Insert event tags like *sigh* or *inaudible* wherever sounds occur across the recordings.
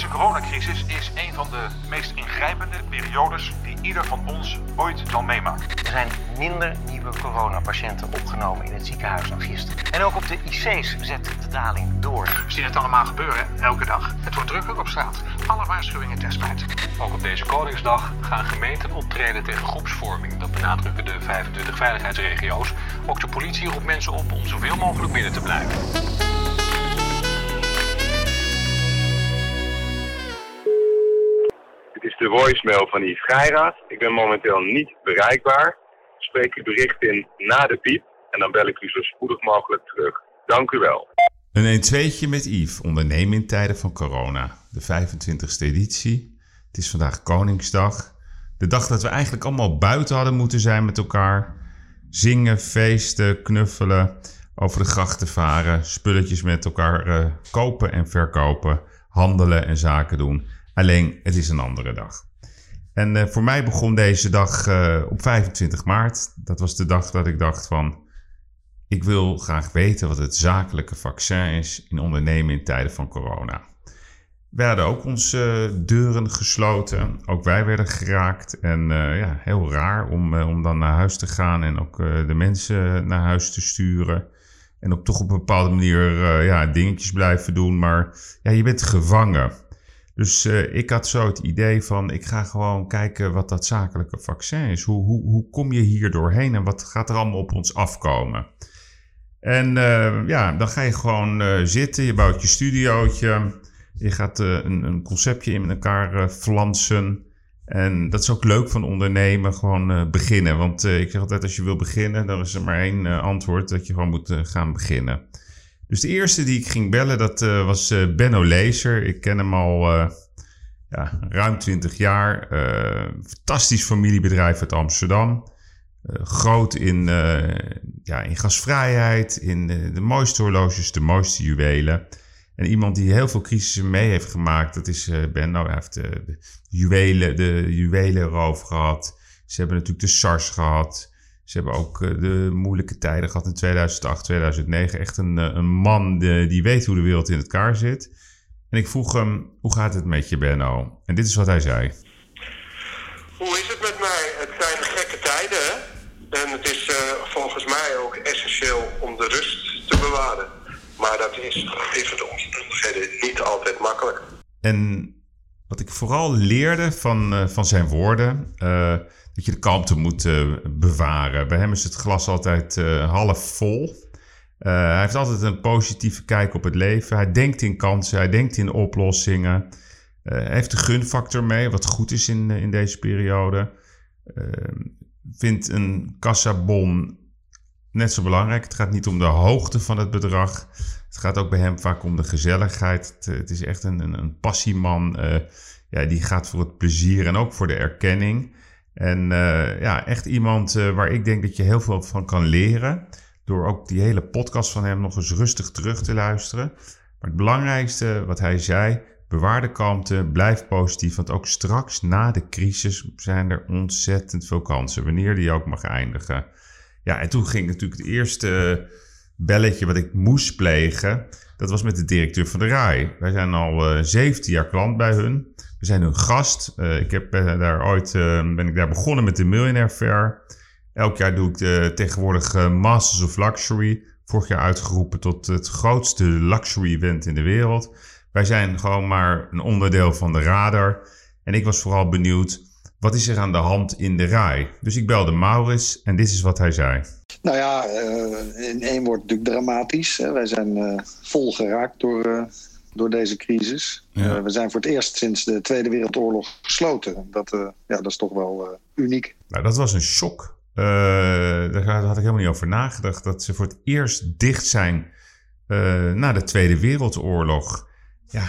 Deze coronacrisis is een van de meest ingrijpende periodes die ieder van ons ooit zal meemaken. Er zijn minder nieuwe coronapatiënten opgenomen in het ziekenhuis dan gisteren. En ook op de IC's zet de daling door. We zien het allemaal gebeuren, elke dag. Het wordt drukker op straat. Alle waarschuwingen ten spijt. Ook op deze Koningsdag gaan gemeenten optreden tegen groepsvorming. Dat benadrukken de 25 veiligheidsregio's. Ook de politie roept mensen op om zoveel mogelijk binnen te blijven. De voicemail van Yves Geiraat. Ik ben momenteel niet bereikbaar. Spreek uw bericht in na de piep en dan bel ik u zo spoedig mogelijk terug. Dank u wel. Een 1-2'tje met Yves, ondernemen in tijden van corona. De 25e editie. Het is vandaag Koningsdag. De dag dat we eigenlijk allemaal buiten hadden moeten zijn met elkaar. Zingen, feesten, knuffelen, over de grachten varen, spulletjes met elkaar eh, kopen en verkopen, handelen en zaken doen. Alleen, het is een andere dag. En eh, voor mij begon deze dag eh, op 25 maart. Dat was de dag dat ik dacht van... Ik wil graag weten wat het zakelijke vaccin is in ondernemen in tijden van corona. We hadden ook onze deuren gesloten. Ook wij werden geraakt. En eh, ja, heel raar om, eh, om dan naar huis te gaan en ook eh, de mensen naar huis te sturen. En op toch op een bepaalde manier ja, dingetjes blijven doen. Maar ja, je bent gevangen. Dus ik had zo het idee van, ik ga gewoon kijken wat dat zakelijke vaccin is. Hoe, hoe, hoe kom je hier doorheen en wat gaat er allemaal op ons afkomen? En ja, dan ga je gewoon zitten, je bouwt je studiootje... Je gaat een, een, conceptje in elkaar flansen. En dat is ook leuk van ondernemen, gewoon beginnen. Want ik zeg altijd, als je wil beginnen, dan is er maar één antwoord, dat je gewoon moet gaan beginnen. Dus de eerste die ik ging bellen, dat was Benno Lezer. Ik ken hem al ja, ruim 20 jaar. fantastisch familiebedrijf uit Amsterdam. groot in, ja, in gasvrijheid, in de mooiste horloges, de mooiste juwelen. En iemand die heel veel crisissen mee heeft gemaakt, dat is Benno. Hij heeft de, juwelen, de juwelenroof gehad. Ze hebben natuurlijk de SARS gehad. Ze hebben ook uh, de moeilijke tijden gehad in 2008, 2009. Echt een, een man die, die weet hoe de wereld in elkaar zit. En ik vroeg hem, hoe gaat het met je Benno? En dit is wat hij zei. Hoe is het met mij? Het zijn gekke tijden. En het is volgens mij ook essentieel om de rust te bewaren. Maar dat is even de omstandigheden niet altijd makkelijk. En wat ik vooral leerde van, uh, van zijn woorden, uh, dat je de kalmte moet uh, bewaren. Bij hem is het glas altijd half vol. hij heeft altijd een positieve kijk op het leven. Hij denkt in kansen, hij denkt in oplossingen. hij heeft de gunfactor mee, wat goed is in, in deze periode. vindt een kassabon net zo belangrijk. Het gaat niet om de hoogte van het bedrag. Het gaat ook bij hem vaak om de gezelligheid. Het, is echt een, een, een passieman. Uh, ja, die gaat voor het plezier en ook voor de erkenning. En uh, ja, echt iemand uh, waar ik denk dat je heel veel van kan leren. Door ook die hele podcast van hem nog eens rustig terug te luisteren. Maar het belangrijkste wat hij zei, bewaar de kalmte, blijf positief. Want ook straks na de crisis zijn er ontzettend veel kansen. Wanneer die ook mag eindigen. Ja, en toen ging natuurlijk het eerste belletje wat ik moest plegen. Dat was met de directeur van de RAI. Wij zijn al uh, eh, 17 jaar klant bij hun. We zijn hun gast. Uh, ik heb uh, daar ooit ben ik daar begonnen met de Millionaire Fair. Elk jaar doe ik de, tegenwoordig Masters of Luxury. Vorig jaar uitgeroepen tot het grootste luxury event in de wereld. Wij zijn gewoon maar een onderdeel van de radar. En ik was vooral benieuwd wat is er aan de hand in de rij? Dus ik belde Maurits en dit is wat hij zei. Nou ja, uh, in één woord natuurlijk dramatisch. Wij zijn vol geraakt door, door deze crisis. Ja. we zijn voor het eerst sinds de Tweede Wereldoorlog gesloten. Dat, ja, dat is toch wel uniek. Nou, dat was een shock. daar had ik helemaal niet over nagedacht. Dat ze voor het eerst dicht zijn na de Tweede Wereldoorlog ja,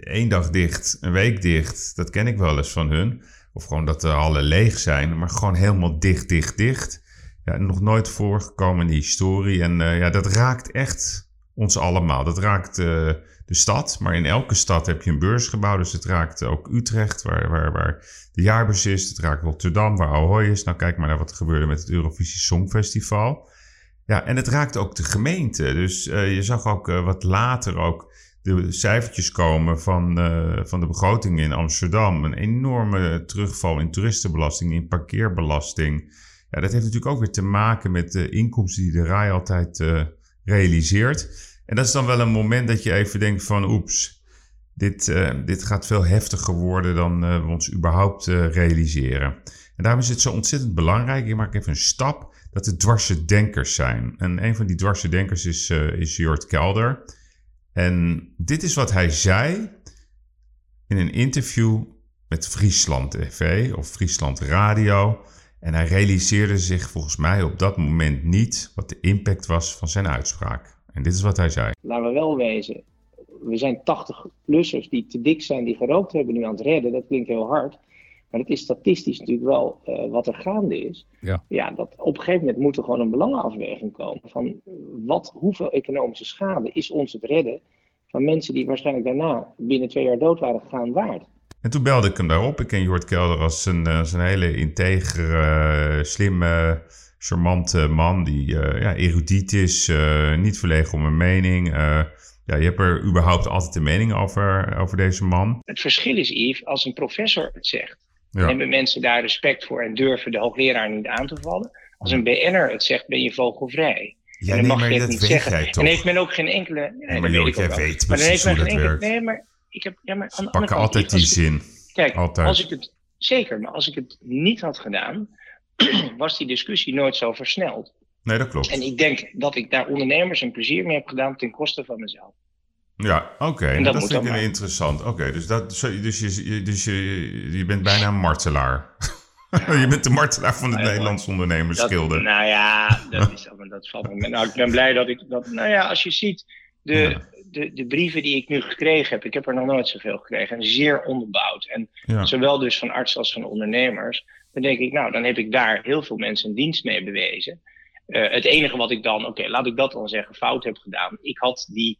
één dag dicht, een week dicht. Dat ken ik wel eens van hun. Of gewoon dat de hallen leeg zijn, maar gewoon helemaal dicht, dicht, dicht. Ja, nog nooit voorgekomen in die historie. En ja, dat raakt echt ons allemaal. Dat raakt uh, de stad, maar in elke stad heb je een beursgebouw. Dus het raakt ook Utrecht, waar, waar, waar de jaarbeurs is. Het raakt Rotterdam, waar Ahoy is. Nou, kijk maar naar wat er gebeurde met het Eurovisie Songfestival. Ja, en het raakt ook de gemeente. Dus uh, je zag ook wat later ook de cijfertjes komen van, van de begroting in Amsterdam. Een enorme terugval in toeristenbelasting, in parkeerbelasting. Ja, dat heeft natuurlijk ook weer te maken met de inkomsten die de RAI altijd realiseert. En dat is dan wel een moment dat je even denkt van oeps, dit, uh, dit gaat veel heftiger worden dan we ons überhaupt realiseren. En daarom is het zo ontzettend belangrijk, ik maak even een stap, dat er dwarse denkers zijn. En een van die dwarse denkers is, is Jort Kelder. En dit is wat hij zei in een interview met Friesland TV of Friesland Radio. En hij realiseerde zich volgens mij op dat moment niet wat de impact was van zijn uitspraak. En dit is wat hij zei. Laten we wel wezen, we zijn 80-plussers die te dik zijn, die gerookt hebben, nu aan het redden. Dat klinkt heel hard. Maar het is statistisch natuurlijk wel uh, wat er gaande is. Ja. ja, dat op een gegeven moment moet er gewoon een belangenafweging komen. Van wat, hoeveel economische schade is ons het redden van mensen die waarschijnlijk daarna binnen twee jaar dood waren gegaan waard? En toen belde ik hem daarop. Ik ken Jort Kelder als een, een hele integere, slimme, charmante man. Die uh, ja, erudiet is, uh, niet verlegen om een mening. Uh, ja, je hebt er überhaupt altijd een mening over, over deze man. Het verschil is, Yves, als een professor het zegt ja. Nemen mensen daar respect voor en durven de hoogleraar niet aan te vallen? Als een BN'er het zegt, ben je vogelvrij. Ja, en dan nee, mag je het niet zeggen. En heeft men ook geen enkele. Nee, maar joh, jij weet maar precies hoe dat enkele, werkt. Nee, maar ik heb. Ja, maar pakken altijd die zin. Kijk, altijd. als ik het. Zeker, maar als ik het niet had gedaan, *clears throat* was die discussie nooit zo versneld. Nee, dat klopt. En ik denk dat ik daar ondernemers een plezier mee heb gedaan ten koste van mezelf. Ja, oké. Okay. Dat, dat vind ik interessant. Oké, okay, dus, dat, dus, je, dus je, je bent bijna een martelaar. *laughs* je bent de martelaar van het nou, Nederlands ondernemersgilde. Nou ja, dat, *laughs* is, dat valt me. Nou, ik ben blij dat ik dat. Nou ja, als je ziet de. De, de brieven die ik nu gekregen heb, ik heb er nog nooit zoveel gekregen, en zeer onderbouwd. En ja. zowel dus van artsen als van ondernemers. Dan denk ik, nou, dan heb ik daar heel veel mensen een dienst mee bewezen. Uh, het enige wat ik dan, oké, okay, laat ik dat dan zeggen, fout heb gedaan. Ik had die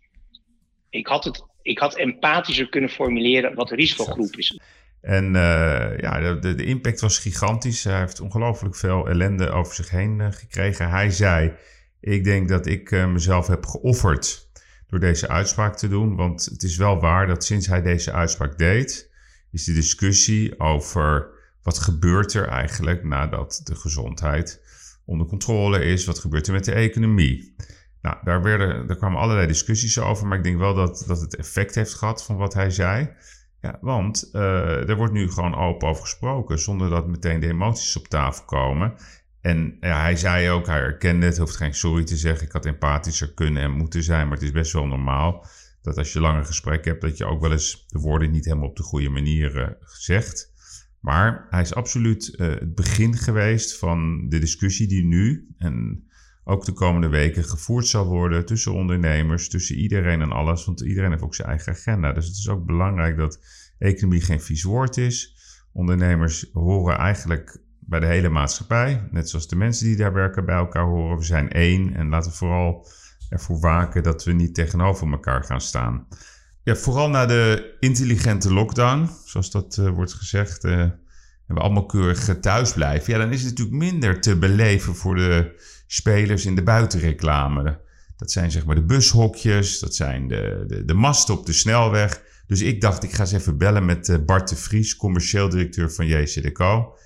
ik had, het, ik had empathischer kunnen formuleren wat de risicogroep is. En uh, ja, de, de, impact was gigantisch. Hij heeft ongelooflijk veel ellende over zich heen uh, gekregen. Hij zei: Ik denk dat ik mezelf heb geofferd door deze uitspraak te doen. Want het is wel waar dat sinds hij deze uitspraak deed, is de discussie over wat gebeurt er eigenlijk nadat de gezondheid onder controle is. Wat gebeurt er met de economie? Nou, daar, werden, daar kwamen allerlei discussies over, maar ik denk wel dat, dat het effect heeft gehad van wat hij zei. Ja, want uh, er wordt nu gewoon open over gesproken, zonder dat meteen de emoties op tafel komen. En ja, hij zei ook, hij erkende het, hoeft geen sorry te zeggen. Ik had empathischer kunnen en moeten zijn, maar het is best wel normaal dat als je langer gesprek hebt, dat je ook wel eens de woorden niet helemaal op de goede manier uh, zegt. Maar hij is absoluut uh, het begin geweest van de discussie die nu, en ook de komende weken gevoerd zal worden tussen ondernemers, tussen iedereen en alles. Want iedereen heeft ook zijn eigen agenda. Dus het is ook belangrijk dat economie geen vies woord is. Ondernemers horen eigenlijk bij de hele maatschappij. Net zoals de mensen die daar werken bij elkaar horen. We zijn één en laten we vooral ervoor waken dat we niet tegenover elkaar gaan staan. Ja, vooral na de intelligente lockdown, zoals dat uh, wordt gezegd. Uh, en we allemaal keurig thuis blijven. Ja, dan is het natuurlijk minder te beleven voor de spelers in de buitenreclame. Dat zijn zeg maar de bushokjes, dat zijn de, de, de masten op de snelweg. Dus ik dacht, ik ga eens even bellen met eh, Bart de Vries, commercieel directeur van JCDecaux.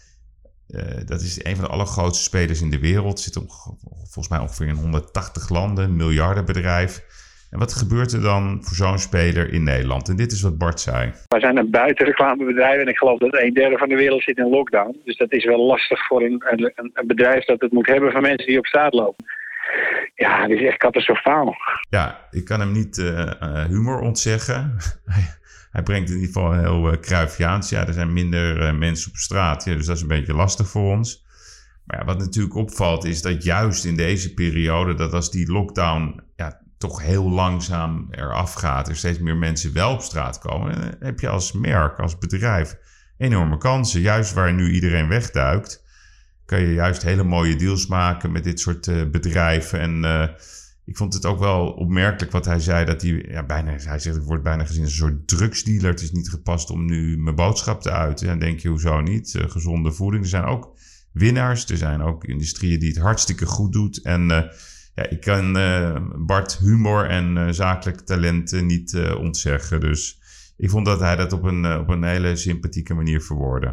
Uh, dat is een van de allergrootste spelers in de wereld. Zit op, volgens mij ongeveer in 180 landen, miljardenbedrijf. En wat gebeurt er dan voor zo'n speler in Nederland? En dit is wat Bart zei. Wij zijn een buitenreclamebedrijf en ik geloof dat een derde van de wereld zit in lockdown. Dus dat is wel lastig voor een, een, een bedrijf dat het moet hebben van mensen die op straat lopen. Ja, dit is echt catastrofaal. Ja, ik kan hem niet uh, humor ontzeggen. Hij brengt in ieder geval heel uh, kruifiaans. Ja, er zijn minder mensen op straat. Dus dat is een beetje lastig voor ons. Maar ja, wat natuurlijk opvalt is dat juist in deze periode, dat als die lockdown ja, toch heel langzaam eraf gaat, er steeds meer mensen wel op straat komen, dan heb je als merk, als bedrijf enorme kansen. Juist waar nu iedereen wegduikt, kan je juist hele mooie deals maken met dit soort uh, bedrijven. En ik vond het ook wel opmerkelijk wat hij zei, dat hij, ja, bijna, hij zegt, ik word bijna gezien als een soort drugsdealer. Het is niet gepast om nu mijn boodschap te uiten. En dan denk je, hoezo niet? Uh, gezonde voeding. Er zijn ook winnaars, er zijn ook industrieën die het hartstikke goed doet. En ja, ik kan Bart humor en zakelijk talent niet ontzeggen. Dus ik vond dat hij dat op een, op een hele sympathieke manier verwoordde.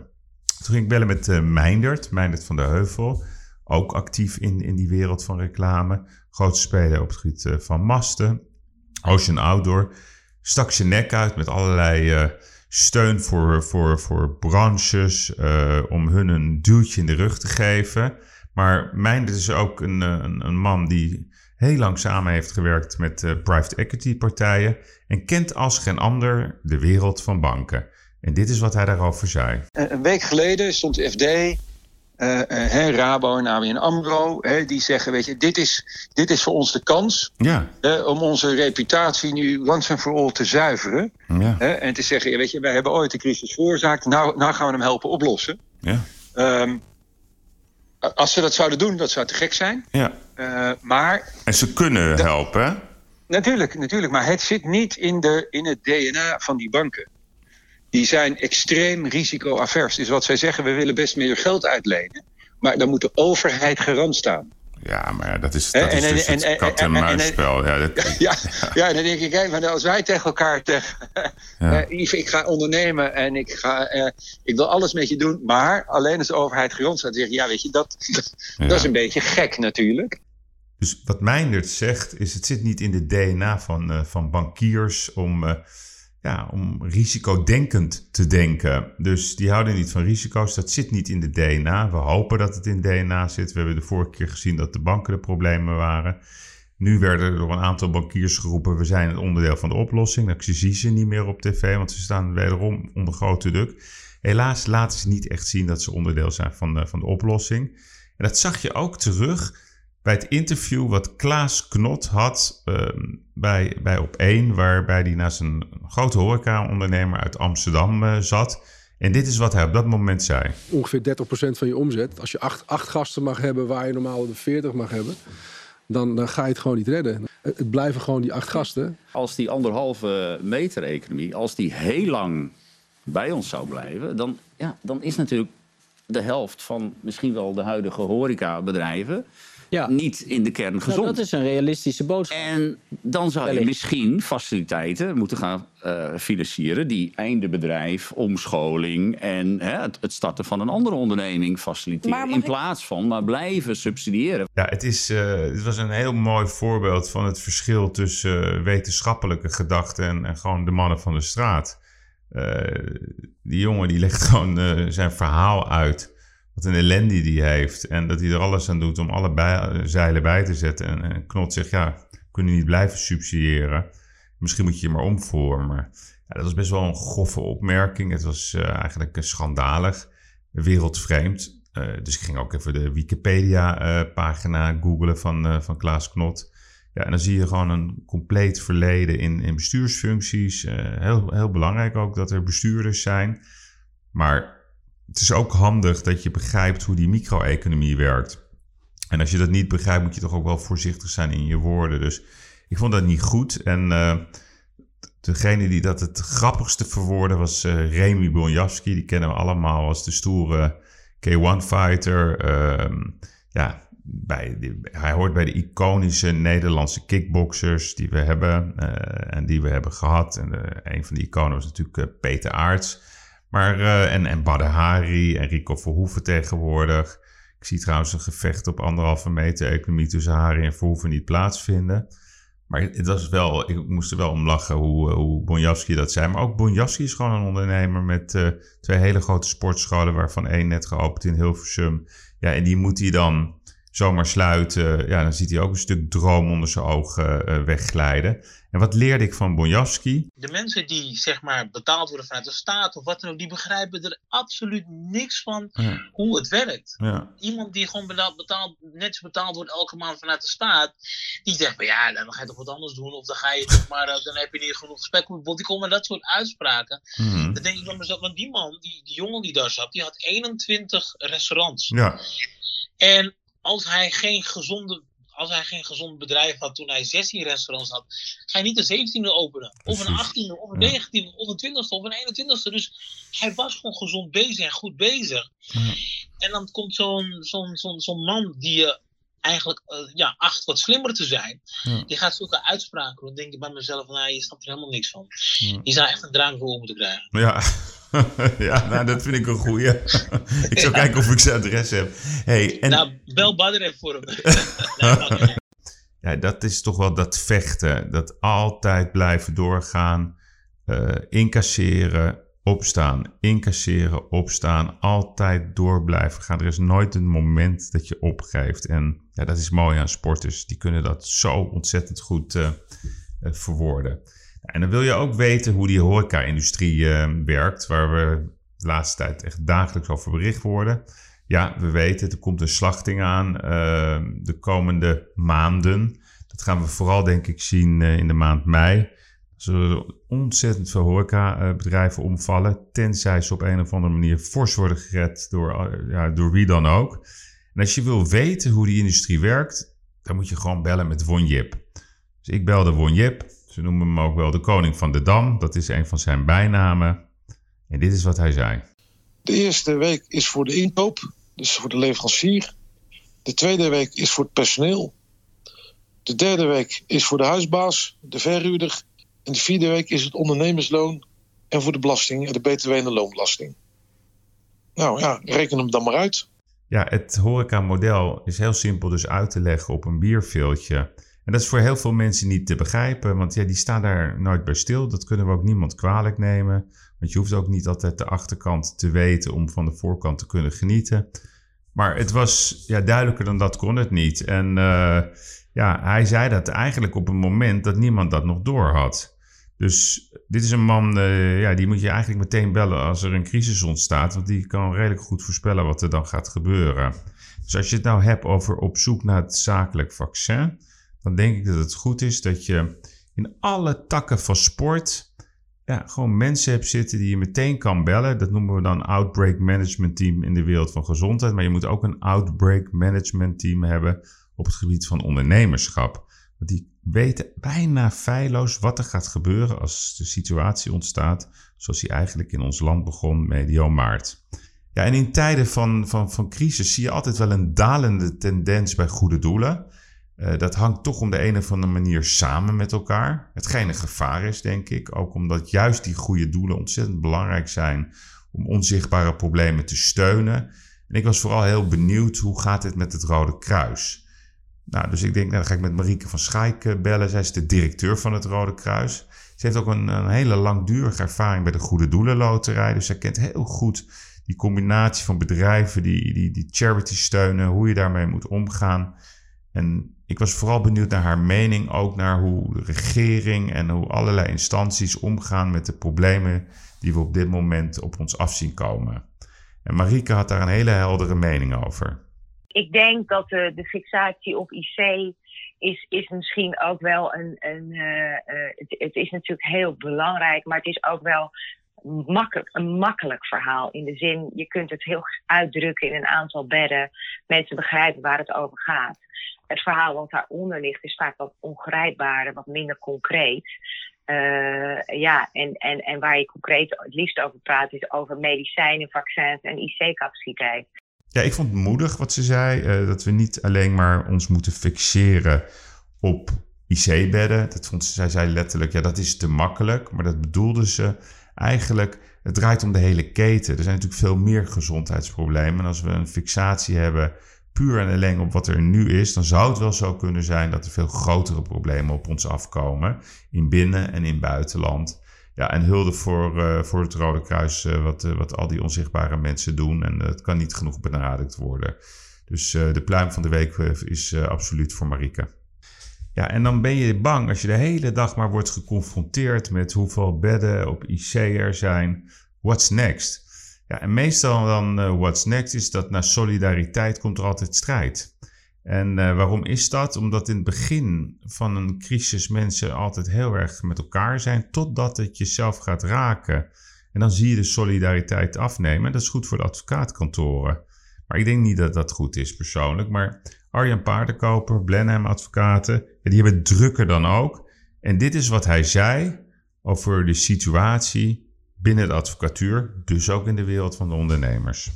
Toen ging ik bellen met Meindert, Meindert van der Heuvel. Ook actief in, in die wereld van reclame. Grote speler op het gebied van masten. Ocean Outdoor. Stak zijn nek uit met allerlei steun voor, voor, voor branches. om hun een duwtje in de rug te geven. Maar Meindert is ook een, een, een man die heel lang samen heeft gewerkt met private equity partijen. En kent als geen ander de wereld van banken. En dit is wat hij daarover zei. Een week geleden stond FD, uh, Rabo en ABN AMRO... die zeggen, weet je, dit is, dit is voor ons de kans... Ja. om onze reputatie nu once en for all te zuiveren. Ja. en te zeggen, weet je, wij hebben ooit de crisis veroorzaakt... nou, nou gaan we hem helpen oplossen. Ja. Um, als ze dat zouden doen, dat zou te gek zijn. Ja. Uh, maar... En ze kunnen helpen, Natuurlijk, natuurlijk. Maar het zit niet in, de, in het DNA van die banken die zijn extreem risicoavers. Dus wat zij zeggen, we willen best meer geld uitlenen. Maar dan moet de overheid garant staan. Ja, maar ja, dat is, dat is dus het kat-en-muisspel. Ja, dat... *laughs* ja, ja, dan denk ik, hé, maar als wij tegen elkaar zeggen... *laughs* Ja. Uh, ik ga ondernemen en ik, ga, uh, ik wil alles met je doen... maar alleen als de overheid garant staat, zeggen... ja, weet je, *laughs* dat, is een beetje gek natuurlijk. Dus wat Meindert zegt, is het zit niet in de DNA van, uh, van bankiers... om ja, om risicodenkend te denken. Dus die houden niet van risico's. Dat zit niet in de DNA. We hopen dat het in DNA zit. We hebben de vorige keer gezien dat de banken de problemen waren. Nu werden er door een aantal bankiers geroepen: we zijn het onderdeel van de oplossing. Dat zie ze niet meer op tv, want ze staan wederom onder grote druk. Helaas laten ze niet echt zien dat ze onderdeel zijn van de, van de oplossing. En dat zag je ook terug bij het interview wat Klaas Knot had uh, bij, bij Op1, waarbij hij naast een grote horeca-ondernemer uit Amsterdam uh, zat. En dit is wat hij op dat moment zei. Ongeveer 30% van je omzet. Als je acht, acht gasten mag hebben waar je normaal de 40 mag hebben, dan, dan ga je het gewoon niet redden. Het, het blijven gewoon die acht gasten. Als die anderhalve meter economie, als die heel lang bij ons zou blijven, dan, ja, dan is natuurlijk de helft van misschien wel de huidige horecabedrijven ja. niet in de kern gezond. Nou, dat is een realistische boodschap. En dan zou je misschien faciliteiten moeten gaan uh, financieren... die einde bedrijf, omscholing en hè, het, het, starten van een andere onderneming faciliteren. In plaats van maar blijven subsidiëren. Ja, het, is, uh, het was een heel mooi voorbeeld van het verschil tussen uh, wetenschappelijke gedachten... En, en, gewoon de mannen van de straat. die jongen die legt gewoon zijn verhaal uit wat een ellende die heeft. En dat hij er alles aan doet om alle zeilen bij te zetten. En, en Knot zegt, ja, kunnen niet blijven subsidiëren. Misschien moet je je maar omvormen. Ja, dat was best wel een grove opmerking. Het was uh, eigenlijk schandalig, wereldvreemd. Uh, dus ik ging ook even de Wikipedia-pagina googlen van, van Klaas Knot. Ja, en dan zie je gewoon een compleet verleden in, in bestuursfuncties. heel, heel belangrijk ook dat er bestuurders zijn. Maar het is ook handig dat je begrijpt hoe die micro-economie werkt. En als je dat niet begrijpt, moet je toch ook wel voorzichtig zijn in je woorden. Dus ik vond dat niet goed. En uh, degene die dat het grappigste verwoordde was uh, Remy Bonjavski. Die kennen we allemaal als de stoere K1-fighter. Uh, ja, bij hij hoort bij de iconische Nederlandse kickboxers die we hebben uh, en die we hebben gehad. En een van die iconen was natuurlijk Peter Aarts. Maar, uh, en, en Badr Hari en Rico Verhoeven tegenwoordig. Ik zie trouwens een gevecht op anderhalve meter economie tussen Hari en Verhoeven niet plaatsvinden. Maar het was wel, ik moest er wel om lachen hoe, hoe Bonjavski dat zei. Maar ook Bonjavski is gewoon een ondernemer met uh, twee hele grote sportscholen, waarvan één net geopend in Hilversum. Ja, en die moet hij dan zomaar sluiten. Ja, dan ziet hij ook een stuk droom onder zijn ogen wegglijden. En wat leerde ik van Bonjavski? De mensen die zeg maar betaald worden vanuit de staat of wat dan ook, die begrijpen er absoluut niks van ja. hoe het werkt. Ja. Iemand die gewoon betaald, betaald, net betaald wordt elke maand vanuit de staat, die zegt van ja, dan ga je toch wat anders doen of dan ga je toch maar, dan heb je niet genoeg gesprek met Die komen met dat soort uitspraken. Mm -hmm. Dan denk ik van mezelf, want die man, die, die jongen die daar zat, die had 21 restaurants. Ja. En als hij geen gezonde als hij geen gezond bedrijf had toen hij 16 restaurants had, ga je niet een 17e openen. Of een 18e, of een 19e, of een 20e, of een 21e. Dus hij was gewoon gezond bezig en goed bezig. Ja. En dan komt zo'n zo'n zo'n zo'n man die je eigenlijk ja, acht wat slimmer te zijn, die gaat zulke uitspraken. Dan denk ik bij mezelf, nou, je snapt er helemaal niks van. Ja. Je zou echt een drank voor moeten krijgen. Ja. *laughs* ja, nou, dat vind ik een goeie. *laughs* ik zal kijken of ik zijn adres heb. Hey, en... Nou, bel Badr voor hem. *laughs* ja, dat is toch wel dat vechten. Dat altijd blijven doorgaan. Uh, incasseren, opstaan. Incasseren, opstaan. Altijd door blijven gaan. Er is nooit een moment dat je opgeeft. En ja, dat is mooi aan sporters. Die kunnen dat zo ontzettend goed uh, verwoorden. En dan wil je ook weten hoe die horeca-industrie uh, werkt, waar we de laatste tijd echt dagelijks over bericht worden. Ja, we weten, er komt een slachting aan uh, de komende maanden. Dat gaan we vooral, denk ik, zien uh, in de maand mei. Er zullen ontzettend veel horecabedrijven omvallen, tenzij ze op een of andere manier fors worden gered door, ja, door wie dan ook. En als je wil weten hoe die industrie werkt, dan moet je gewoon bellen met Wonjip. Dus ik belde Wonjip. Ze noemen hem ook wel de koning van de Dam. Dat is een van zijn bijnamen. En dit is wat hij zei. De eerste week is voor de inkoop, dus voor de leverancier. De tweede week is voor het personeel. De derde week is voor de huisbaas, de verhuurder. En de vierde week is het ondernemersloon en voor de belasting, de btw en de loonbelasting. Nou ja, reken hem dan maar uit. Ja, het horecamodel is heel simpel dus uit te leggen op een bierveeltje. En dat is voor heel veel mensen niet te begrijpen, want ja, die staan daar nooit bij stil. Dat kunnen we ook niemand kwalijk nemen. Want je hoeft ook niet altijd de achterkant te weten om van de voorkant te kunnen genieten. Maar het was ja, duidelijker dan dat kon het niet. En uh, ja, hij zei dat eigenlijk op een moment dat niemand dat nog door had. Dus dit is een man, uh, ja, die moet je eigenlijk meteen bellen als er een crisis ontstaat. Want die kan redelijk goed voorspellen wat er dan gaat gebeuren. Dus als je het nou hebt over op zoek naar het zakelijk vaccin dan denk ik dat het goed is dat je in alle takken van sport ja, gewoon mensen hebt zitten die je meteen kan bellen. Dat noemen we dan Outbreak Management Team in de wereld van gezondheid. Maar je moet ook een Outbreak Management Team hebben op het gebied van ondernemerschap. Want die weten bijna feilloos wat er gaat gebeuren als de situatie ontstaat zoals die eigenlijk in ons land begon medio maart. Ja, en in tijden van, van, van crisis zie je altijd wel een dalende tendens bij goede doelen. Uh, dat hangt toch om de een of andere manier samen met elkaar. Hetgeen een gevaar is, denk ik. Ook omdat juist die goede doelen ontzettend belangrijk zijn om onzichtbare problemen te steunen. En ik was vooral heel benieuwd hoe gaat het met het Rode Kruis. Nou, dus ik denk, nou, dan ga ik met Marieke van Schaik eh, bellen. Zij is de directeur van het Rode Kruis. Ze heeft ook een, een hele langdurige ervaring bij de Goede Doelen Loterij. Dus zij kent heel goed die combinatie van bedrijven die, die, die charity steunen, hoe je daarmee moet omgaan. En ik was vooral benieuwd naar haar mening, ook naar hoe de regering en hoe allerlei instanties omgaan met de problemen die we op dit moment op ons af zien komen. En Marieke had daar een hele heldere mening over. Ik denk dat de, de fixatie op IC is, is misschien ook wel een. een uh, het, het, is natuurlijk heel belangrijk, maar het is ook wel makkelijk, een makkelijk verhaal. In de zin, je kunt het heel uitdrukken in een aantal bedden. Mensen begrijpen waar het over gaat het verhaal wat daaronder ligt is vaak wat ongrijpbaarder, wat minder concreet. Uh, ja, en, en, en waar je concreet het liefst over praat, is over medicijnen, vaccins en IC-capaciteit. Ja, ik vond het moedig wat ze zei, uh, dat we niet alleen maar ons moeten fixeren op IC-bedden. Dat vond ze, zij zei letterlijk, ja, dat is te makkelijk. Maar dat bedoelde ze eigenlijk, het draait om de hele keten. Er zijn natuurlijk veel meer gezondheidsproblemen. En als we een fixatie hebben puur en alleen op wat er nu is, dan zou het wel zo kunnen zijn dat er veel grotere problemen op ons afkomen. In binnen- en in buitenland. Ja, en hulde voor, uh, voor het Rode Kruis, uh, wat, uh, wat al die onzichtbare mensen doen. En dat kan niet genoeg benadrukt worden. Dus de pluim van de week is absoluut voor Marike. Ja, en dan ben je bang als je de hele dag maar wordt geconfronteerd met hoeveel bedden op IC er zijn. What's next? Ja, en meestal dan uh, what's next is dat na solidariteit komt er altijd strijd. En uh, waarom is dat? Omdat in het begin van een crisis mensen altijd heel erg met elkaar zijn, totdat het jezelf gaat raken. En dan zie je de solidariteit afnemen. Dat is goed voor de advocaatkantoren. Maar ik denk niet dat dat goed is persoonlijk. Maar Arjan Paardenkoper, Blenheim Advocaten, die hebben het drukker dan ook. En dit is wat hij zei over de situatie binnen de advocatuur, dus ook in de wereld van de ondernemers.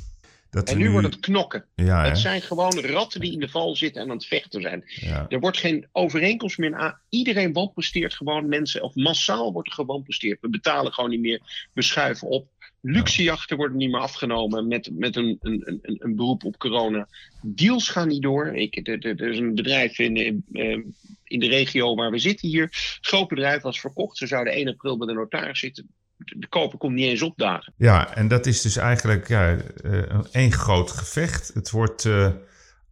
Dat en nu, wordt het knokken. Ja, het hè? zijn gewoon ratten die in de val zitten en aan het vechten zijn. Ja. Er wordt geen overeenkomst meer aan. Iedereen wanpresteert gewoon mensen, of massaal wordt er gewanpresteerd. We betalen gewoon niet meer, we schuiven op. Luxejachten worden niet meer afgenomen met, met een, een, een, een beroep op corona. Deals gaan niet door. Ik, er, er- is een bedrijf in, in, eh, in de regio waar we zitten hier. Groot bedrijf was verkocht. Ze zouden 1 april bij de notaris zitten. De, koper komt niet eens opdagen. Ja, en dat is dus eigenlijk ja, eh, één groot gevecht. Het wordt eh,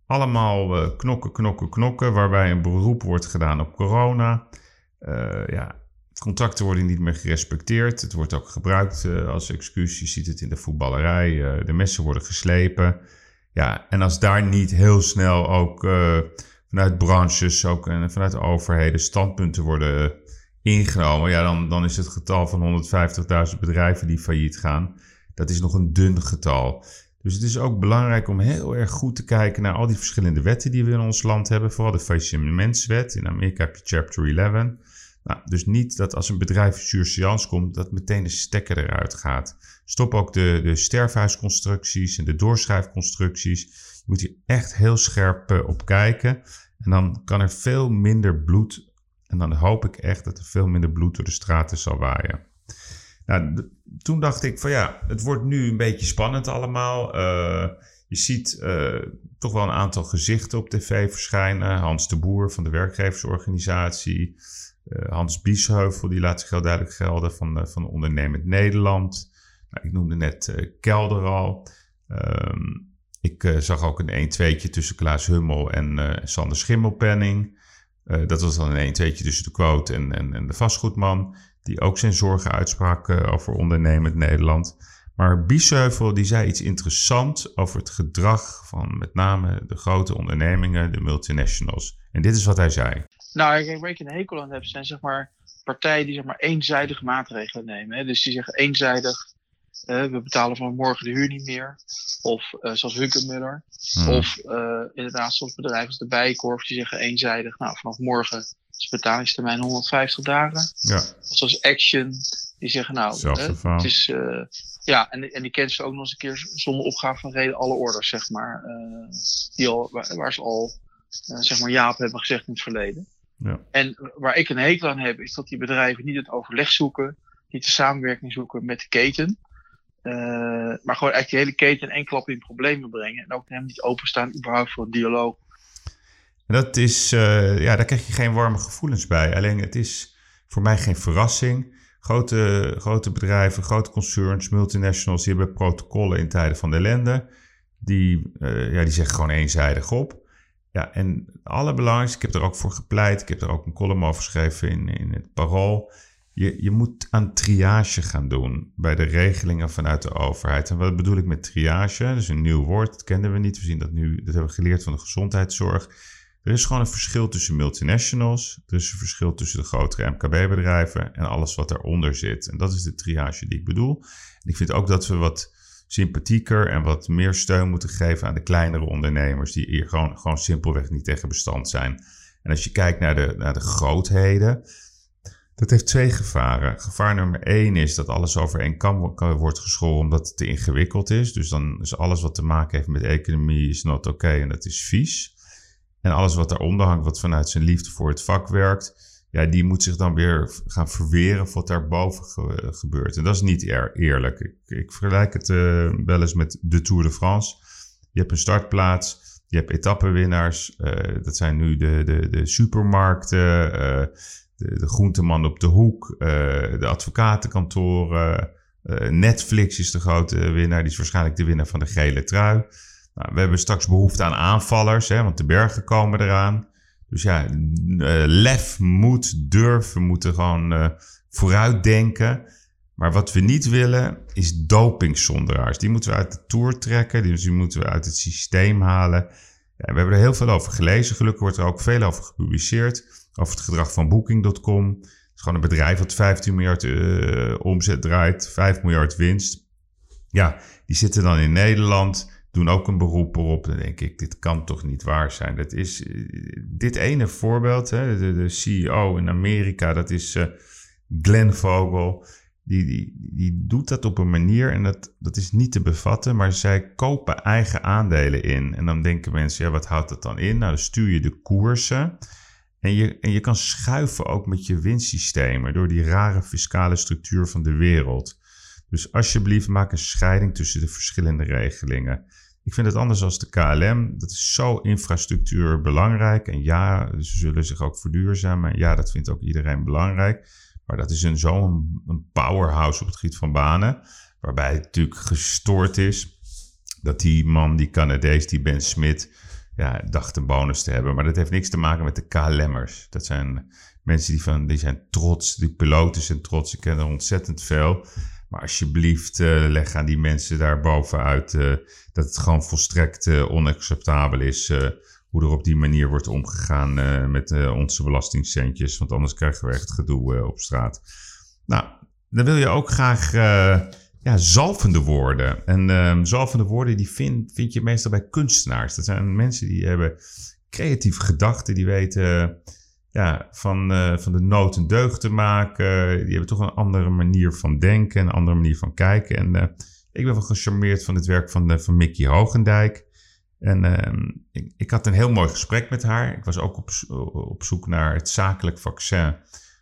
allemaal knokken, knokken, knokken, waarbij een beroep wordt gedaan op corona. Ja, contacten worden niet meer gerespecteerd. Het wordt ook gebruikt eh, als excuus. Je ziet het in de voetballerij. eh, de messen worden geslepen. Ja, en als daar niet heel snel ook eh, vanuit branches, ook en vanuit overheden standpunten worden ingenomen, ja, dan, dan is het getal van 150.000 bedrijven die failliet gaan, dat is nog een dun getal. Dus het is ook belangrijk om heel erg goed te kijken naar al die verschillende wetten die we in ons land hebben. Vooral de faillissementswet. In Amerika heb je Chapter 11. Nou, dus niet dat als een bedrijf surseance komt, dat meteen de stekker eruit gaat. Stop ook de, de sterfhuisconstructies en de doorschrijfconstructies. Je moet hier echt heel scherp eh, op kijken. En dan kan er veel minder bloed. En dan hoop ik echt dat er veel minder bloed door de straten zal waaien. Nou, toen dacht ik van ja, het wordt nu een beetje spannend allemaal. Eh, je ziet eh, toch wel een aantal gezichten op tv verschijnen. Hans de Boer van de werkgeversorganisatie. Eh, Hans Biesheuvel, die laat zich heel duidelijk gelden van, eh, van Ondernemend Nederland. Nou, ik noemde net eh, Kelder al. Ehm, ik zag ook een 1-2'tje tussen Klaas Hummel en Sander Schimmelpenning. Dat was dan een 1-2'tje tussen de quote en, en, en de vastgoedman. Die ook zijn zorgen uitsprak over ondernemend Nederland. Maar Biesheuvel die zei iets interessants over het gedrag van met name de grote ondernemingen, de multinationals. En dit is wat hij zei. Nou, kijk, waar ik een hekel aan heb, zijn zeg maar partijen die zeg maar eenzijdige maatregelen nemen. Hè? Dus die zeggen eenzijdig, we betalen van morgen de huur niet meer. Of eh, zoals Hunkemuller. Hmm. Of eh, inderdaad, zoals bedrijven als de Bijenkorf, die zeggen eenzijdig, nou vanaf morgen is de betalingstermijn 150 dagen. Ja. Of zoals Action, die zeggen nou, het is, eh, ja, en, en die cancelen ook nog eens een keer zonder opgave van reden alle orders, zeg maar. die al, waar, waar ze al, zeg maar, ja op hebben gezegd in het verleden. Ja. En waar ik een hekel aan heb, is dat die bedrijven niet het overleg zoeken, niet de samenwerking zoeken met de keten. eh, maar gewoon eigenlijk die hele keten in één klap in problemen brengen. En ook helemaal niet openstaan überhaupt voor een dialoog. En dat is, eh, ja, daar krijg je geen warme gevoelens bij. Alleen het is voor mij geen verrassing. Grote, grote bedrijven, grote concerns, multinationals, die hebben protocollen in tijden van de ellende. Die, eh, ja, die zeggen gewoon eenzijdig op. Ja, en het allerbelangrijkste, ik heb er ook voor gepleit, ik heb er ook een column over geschreven in, in het Parool. Je, je moet aan triage gaan doen bij de regelingen vanuit de overheid. En wat bedoel ik met triage? Dat is een nieuw woord, dat kenden we niet. We zien dat nu, dat hebben we geleerd van de gezondheidszorg. Er is gewoon een verschil tussen multinationals. Er is een verschil tussen de grotere MKB-bedrijven en alles wat daaronder zit. En dat is de triage die ik bedoel. En ik vind ook dat we wat sympathieker en wat meer steun moeten geven aan de kleinere ondernemers, die hier gewoon, gewoon simpelweg niet tegen bestand zijn. En als je kijkt naar de, naar de grootheden, dat heeft twee gevaren. Gevaar nummer één is dat alles over één kan- wordt geschoren omdat het te ingewikkeld is. Dus dan is alles wat te maken heeft met economie is not oké en dat is vies. En alles wat daaronder hangt, wat vanuit zijn liefde voor het vak werkt, die moet zich dan weer gaan verweren wat daarboven ge- gebeurt. En dat is niet eer- eerlijk. Ik, ik vergelijk het eh, wel eens met de Tour de France. Je hebt een startplaats, je hebt etappenwinnaars. eh, dat zijn nu de, de, de supermarkten, eh, de, de groenteman op de hoek, de advocatenkantoren. Netflix is de grote winnaar, die is waarschijnlijk de winnaar van de gele trui. Nou, we hebben straks behoefte aan aanvallers, hè, want de bergen komen eraan. Dus ja, eh, lef, moed, durf. We moeten gewoon eh vooruitdenken. Maar wat we niet willen, is dopingzonderaars. Die moeten we uit de tour trekken. Die, die moeten we uit het systeem halen. Ja, we hebben er heel veel over gelezen. Gelukkig wordt er ook veel over gepubliceerd. Over het gedrag van Booking.com. Het is gewoon een bedrijf dat 15 miljard eh, omzet draait. 5 miljard winst. Ja, die zitten dan in Nederland doen ook een beroep erop. Dan denk ik, dit kan toch niet waar zijn. Dat is eh, dit ene voorbeeld, hè, de, CEO in Amerika, dat is eh, Glenn Vogel. die, die, die doet dat op een manier en dat, dat is niet te bevatten, maar zij kopen eigen aandelen in. En dan denken mensen, ja, wat houdt dat dan in? Nou, dan stuur je de koersen. En je, en je kan schuiven ook met je winstsystemen door die rare fiscale structuur van de wereld. Dus alsjeblieft, maak een scheiding tussen de verschillende regelingen. Ik vind het anders als de KLM. Dat is zo infrastructuur belangrijk. En ja, ze zullen zich ook verduurzamen. Ja, dat vindt ook iedereen belangrijk. Maar dat is een, zo'n een powerhouse op het gebied van banen. Waarbij het natuurlijk gestoord is dat die man, die Canadees, die Ben Smith, ja, dacht een bonus te hebben. Maar dat heeft niks te maken met de KLM'ers. Dat zijn mensen die, van, die zijn trots, die piloten zijn trots. Ik ken er ontzettend veel. Maar alsjeblieft, uh, leg aan die mensen daar bovenuit uh, dat het gewoon volstrekt uh, onacceptabel is hoe er op die manier wordt omgegaan met onze belastingcentjes. Want anders krijgen we echt gedoe op straat. Nou, dan wil je ook graag ja, zalvende woorden. En um, zalvende woorden die vind, vind je meestal bij kunstenaars. Dat zijn mensen die hebben creatieve gedachten, die weten ja, van, uh, van de nood een deugd te maken. Die hebben toch een andere manier van denken, een andere manier van kijken. En uh, ik ben wel gecharmeerd van het werk van, uh, van Mickey Hogendijk. En ehm, ik, ik, had een heel mooi gesprek met haar. Ik was ook op, op zoek naar het zakelijk vaccin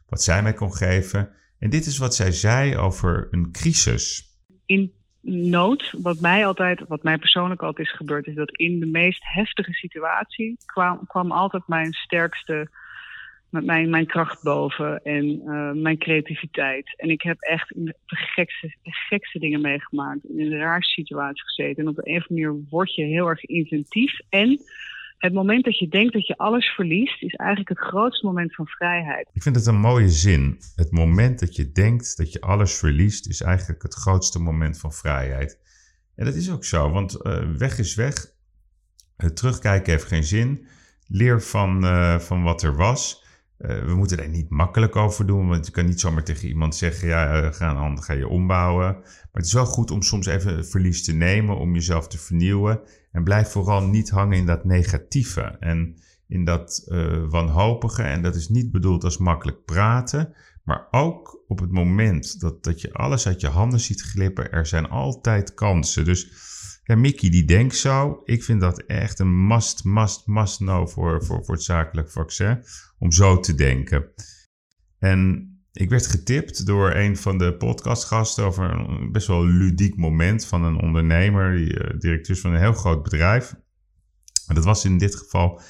wat zij mij kon geven. En dit is wat zij zei over een crisis. In nood, wat mij altijd, wat mij persoonlijk altijd is gebeurd, is dat in de meest heftige situatie kwam, kwam altijd mijn sterkste mijn, mijn kracht boven en uh, mijn creativiteit. En ik heb echt de gekste, gekste dingen meegemaakt. In een raarste situatie gezeten. En op een of andere manier word je heel erg inventief. En het moment dat je denkt dat je alles verliest, is eigenlijk het grootste moment van vrijheid. Ik vind het een mooie zin. Het moment dat je denkt dat je alles verliest, is eigenlijk het grootste moment van vrijheid. En dat is ook zo, want uh, weg is weg. Uh, terugkijken heeft geen zin. Leer van, uh, van wat er was. Uh, we moeten er niet makkelijk over doen, want je kan niet zomaar tegen iemand zeggen: ja, uh, ga, ga je ombouwen. Maar het is wel goed om soms even verlies te nemen, om jezelf te vernieuwen. En blijf vooral niet hangen in dat negatieve en in dat uh, wanhopige. En dat is niet bedoeld als makkelijk praten, maar ook op het moment dat, dat je alles uit je handen ziet glippen, er zijn altijd kansen. Dus ja, Mickey die denkt zo. Ik vind dat echt een must, must, must know voor, voor, voor het zakelijk vaccin. Om zo te denken. En ik werd getipt door een van de podcastgasten over een best wel ludiek moment van een ondernemer, die, uh, directeur van een heel groot bedrijf. En dat was in dit geval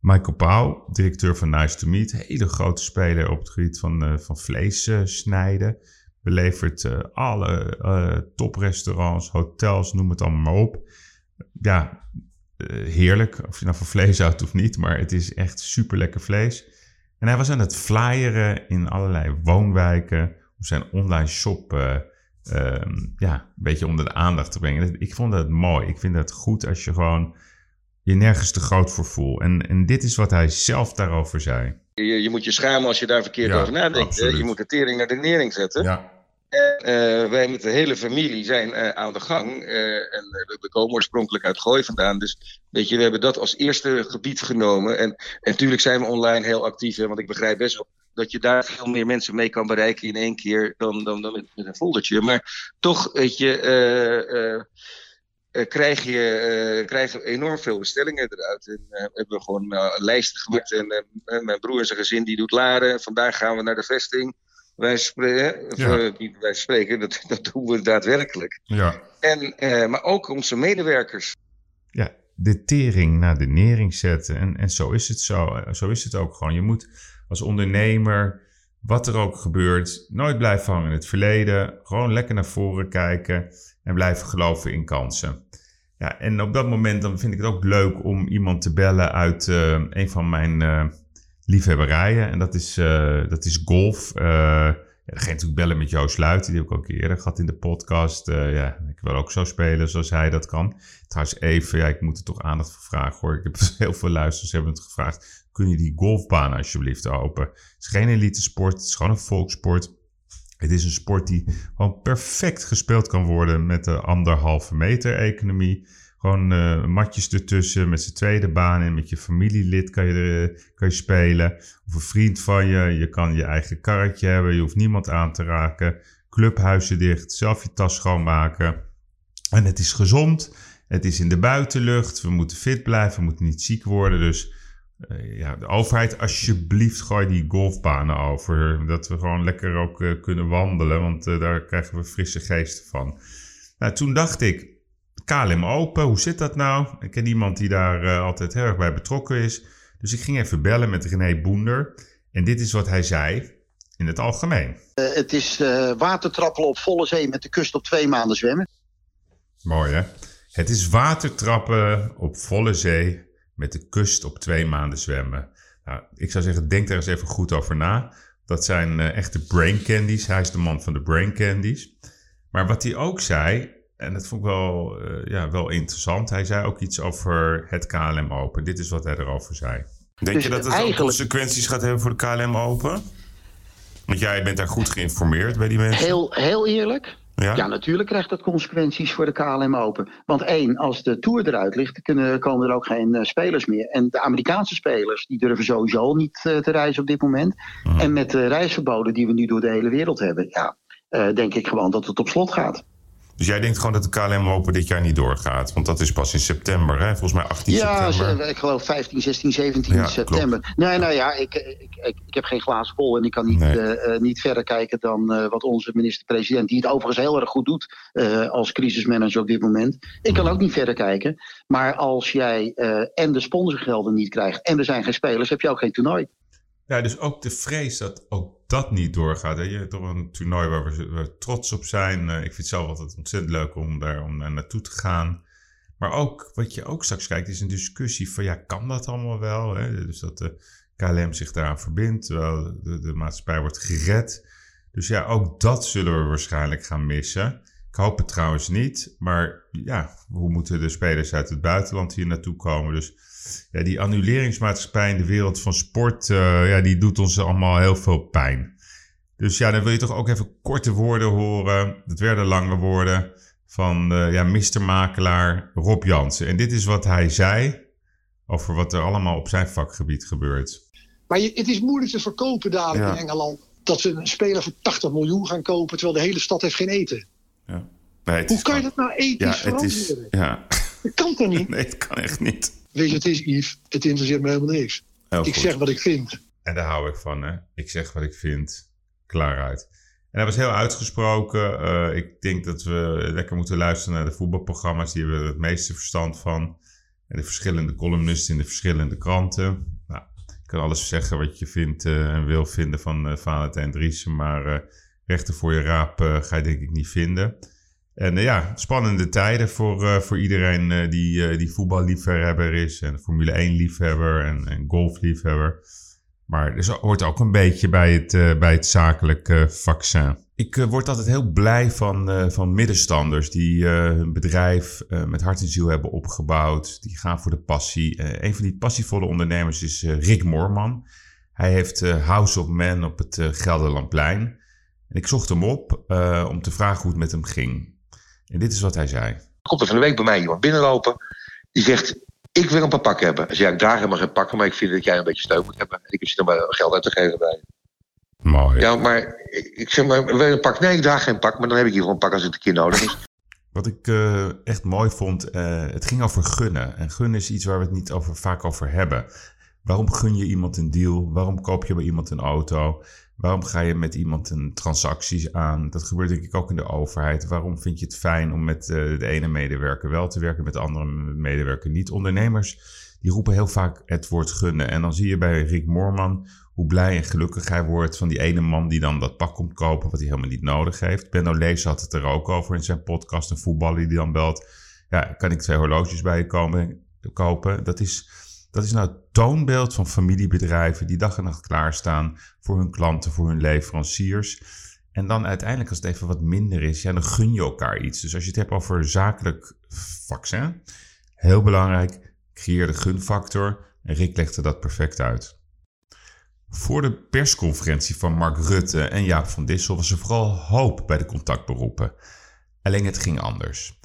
Michael Pauw, directeur van Nice to Meet. Hele grote speler op het gebied van, uh, van vlees uh, snijden belevert alle toprestaurants, hotels, noem het allemaal maar op. Ja, heerlijk. Of je nou van vlees houdt of niet, maar het is echt super lekker vlees. En hij was aan het flyeren in allerlei woonwijken om zijn online shop ehm, ja, een beetje onder de aandacht te brengen. Ik vond dat mooi. Ik vind het goed als je gewoon je nergens te groot voor voelt. En, en dit is wat hij zelf daarover zei. Je, je moet je schamen als je daar verkeerd ja, over nadenkt. Je moet de tering naar de nering zetten. Ja. Uh, wij met de hele familie zijn uh, aan de gang. En we komen oorspronkelijk uit Gooi vandaan. Dus weet je, we hebben dat als eerste gebied genomen. En, en natuurlijk zijn we online heel actief. Hè, want ik begrijp best wel dat je daar veel meer mensen mee kan bereiken in één keer dan, dan, dan met, een foldertje. Maar toch, weet je, krijg je enorm veel bestellingen eruit. En hebben we gewoon lijsten gemaakt. En mijn broer en zijn gezin die doet laren. Vandaag gaan we naar de vesting. Wij spreken, ja. niet wij spreken, dat, *laughs* dat doen we daadwerkelijk. Ja. En, eh, maar ook onze medewerkers. Ja, de tering naar de nering zetten. En, en zo is het zo. Zo is het ook gewoon. Je moet als ondernemer, wat er ook gebeurt, nooit blijven hangen in het verleden. Gewoon lekker naar voren kijken en blijven geloven in kansen. Ja, en op dat moment dan vind ik het ook leuk om iemand te bellen uit uh, een van mijn... Uh, liefhebberijen. En dat is, uh, dat is golf. Uh, ja, natuurlijk bellen met Joost Luiten. Die heb ik ook eerder gehad in de podcast. Uh, ja, ik wil ook zo spelen zoals hij dat kan. Trouwens even, ja, ik moet er toch aandacht voor vragen hoor. Ik heb *laughs* heel veel luisteraars hebben het gevraagd. Kun je die golfbaan alsjeblieft open? Het is geen elite sport. Het is gewoon een volkssport. Het is een sport die gewoon perfect gespeeld kan worden met de anderhalve meter economie. Gewoon uh, matjes ertussen met z'n tweede baan en met je familielid kan je, kan je spelen. Of een vriend van je. Je kan je eigen karretje hebben. Je hoeft niemand aan te raken. clubhuizen dicht, zelf je tas schoonmaken. En het is gezond, het is in de buitenlucht, we moeten fit blijven, we moeten niet ziek worden. Dus uh, ja, de overheid, alsjeblieft, gooi die golfbanen over. Dat we gewoon lekker ook uh, kunnen wandelen, want daar krijgen we frisse geesten van. Nou, toen dacht ik, KLM Open, hoe zit dat nou? Ik ken iemand die daar altijd heel erg bij betrokken is. Dus ik ging even bellen met René Boender. En dit is wat hij zei in het algemeen. het is watertrappelen op volle zee met de kust op twee maanden zwemmen. Mooi hè? Het is watertrappen op volle zee met de kust op twee maanden zwemmen. Nou, ik zou zeggen, denk daar eens even goed over na. Dat zijn uh, echte brain candies. Hij is de man van de brain candies. Maar wat hij ook zei, en dat vond ik wel, uh, ja, wel interessant. Hij zei ook iets over het KLM Open. Dit is wat hij erover zei. Denk Dus je dat het eigenlijk- ook consequenties gaat hebben voor de KLM Open? Want jij bent daar goed geïnformeerd bij die mensen. Heel, heel eerlijk. Ja? natuurlijk krijgt dat consequenties voor de KLM Open. Want één, als de Tour eruit ligt, kunnen, komen er ook geen eh, spelers meer. En de Amerikaanse spelers, die durven sowieso al niet eh, te reizen op dit moment. En met de reisverboden die we nu door de hele wereld hebben, ja, eh, denk ik gewoon dat het op slot gaat. Dus jij denkt gewoon dat de KLM Open dit jaar niet doorgaat? Want dat is pas in september, hè? Volgens mij 18 Ja, september. ze- ik geloof 15, 16, 17 Ja, september. Nee, nou ja, ik, ik, ik, ik heb geen glazen bol en ik kan niet, Nee. eh, eh, niet verder kijken dan eh, wat onze minister-president, die het overigens heel erg goed doet eh, als crisismanager op dit moment. Ik kan ook niet verder kijken. Maar als jij eh, en de sponsorgelden niet krijgt en er zijn geen spelers, heb je ook geen toernooi. Ja, dus ook de vrees dat ook dat niet doorgaat. Hè? Je hebt toch een toernooi waar we, trots op zijn. Eh, ik vind het zelf altijd ontzettend leuk om daar om naartoe te gaan. Maar ook, wat je ook straks kijkt, is een discussie van ja, kan dat allemaal wel? Hè? Dus dat de KLM zich daaraan verbindt, terwijl de, de maatschappij wordt gered. Dus ja, ook dat zullen we waarschijnlijk gaan missen. Ik hoop het trouwens niet. Maar ja, hoe moeten de spelers uit het buitenland hier naartoe komen? Dus ja, die annuleringsmaatschappij in de wereld van sport, eh, ja, die doet ons allemaal heel veel pijn. Dus ja, dan wil je toch ook even korte woorden horen. Dat werden lange woorden van eh ja, Mr. Makelaar Rob Jansen. En dit is wat hij zei over wat er allemaal op zijn vakgebied gebeurt. Maar je, het is moeilijk te verkopen dadelijk Ja. in Engeland. Dat ze een speler voor 80 miljoen gaan kopen, terwijl de hele stad heeft geen eten. Nee, het Hoe kan je dat nou ethisch ja, het is, ja. Dat kan toch niet? *laughs* Nee, het kan echt niet. Weet je, het is Yves, het interesseert me helemaal niks. Heel ik goed. zeg wat ik vind. En daar hou ik van, hè. Ik zeg wat ik vind. Klaar uit. En hij was heel uitgesproken. Eh, ik denk dat we lekker moeten luisteren naar de voetbalprogramma's. Die hebben er het meeste verstand van. En de verschillende columnisten in de verschillende kranten. Nou, je kan alles zeggen wat je vindt eh, en wil vinden van eh Valentijn Driessen. Maar rechten voor je raap ga je denk ik niet vinden. En eh, ja, spannende tijden voor, eh, voor iedereen eh, die, die voetballiefhebber is. En Formule 1 liefhebber en, en golfliefhebber. Maar er hoort ook een beetje bij het, eh, bij het zakelijke vaccin. Ik word altijd heel blij van, van middenstanders die hun bedrijf met hart en ziel hebben opgebouwd. Die gaan voor de passie. Een van die passievolle ondernemers is Rick Moorman. Hij heeft House of Man op het Gelderlandplein. En ik zocht hem op om te vragen hoe het met hem ging. En dit is wat hij zei. komt er van de week bij mij iemand binnenlopen. Die zegt, ik wil een paar pakken hebben. Hij zei, ja, ik draag helemaal geen pakken, maar ik vind dat jij een beetje steun moet hebben. En ik heb je dan maar geld uit te geven bij. Mooi. Ja, maar ik zeg maar, wil je een pak? Nee, ik draag geen pak, maar dan heb ik hier gewoon een pak als het een keer nodig is. *laughs* Wat ik eh, echt mooi vond, eh, het ging over gunnen. En gunnen is iets waar we het niet over, vaak over hebben. Waarom gun je iemand een deal? Waarom koop je bij iemand een auto? Waarom ga je met iemand een transactie aan? Dat gebeurt denk ik ook in de overheid. Waarom vind je het fijn om met eh, de ene medewerker wel te werken, met de andere medewerker niet? Ondernemers die roepen heel vaak het woord gunnen. En dan zie je bij Rick Moorman hoe blij en gelukkig hij wordt van die ene man die dan dat pak komt kopen, wat hij helemaal niet nodig heeft. Benno Lees had het er ook over in zijn podcast, een voetballer die dan belt. Ja, kan ik twee horloges bij je komen, kopen? Dat is, dat is nou het toonbeeld van familiebedrijven die dag en nacht klaarstaan voor hun klanten, voor hun leveranciers. En dan uiteindelijk, als het even wat minder is, ja, dan gun je elkaar iets. Dus als je het hebt over zakelijk vaccin, heel belangrijk, creëer de gunfactor. En Rick legde dat perfect uit. Voor de persconferentie van Mark Rutte en Jaap van Dissel was er vooral hoop bij de contactberoepen. Alleen het ging anders.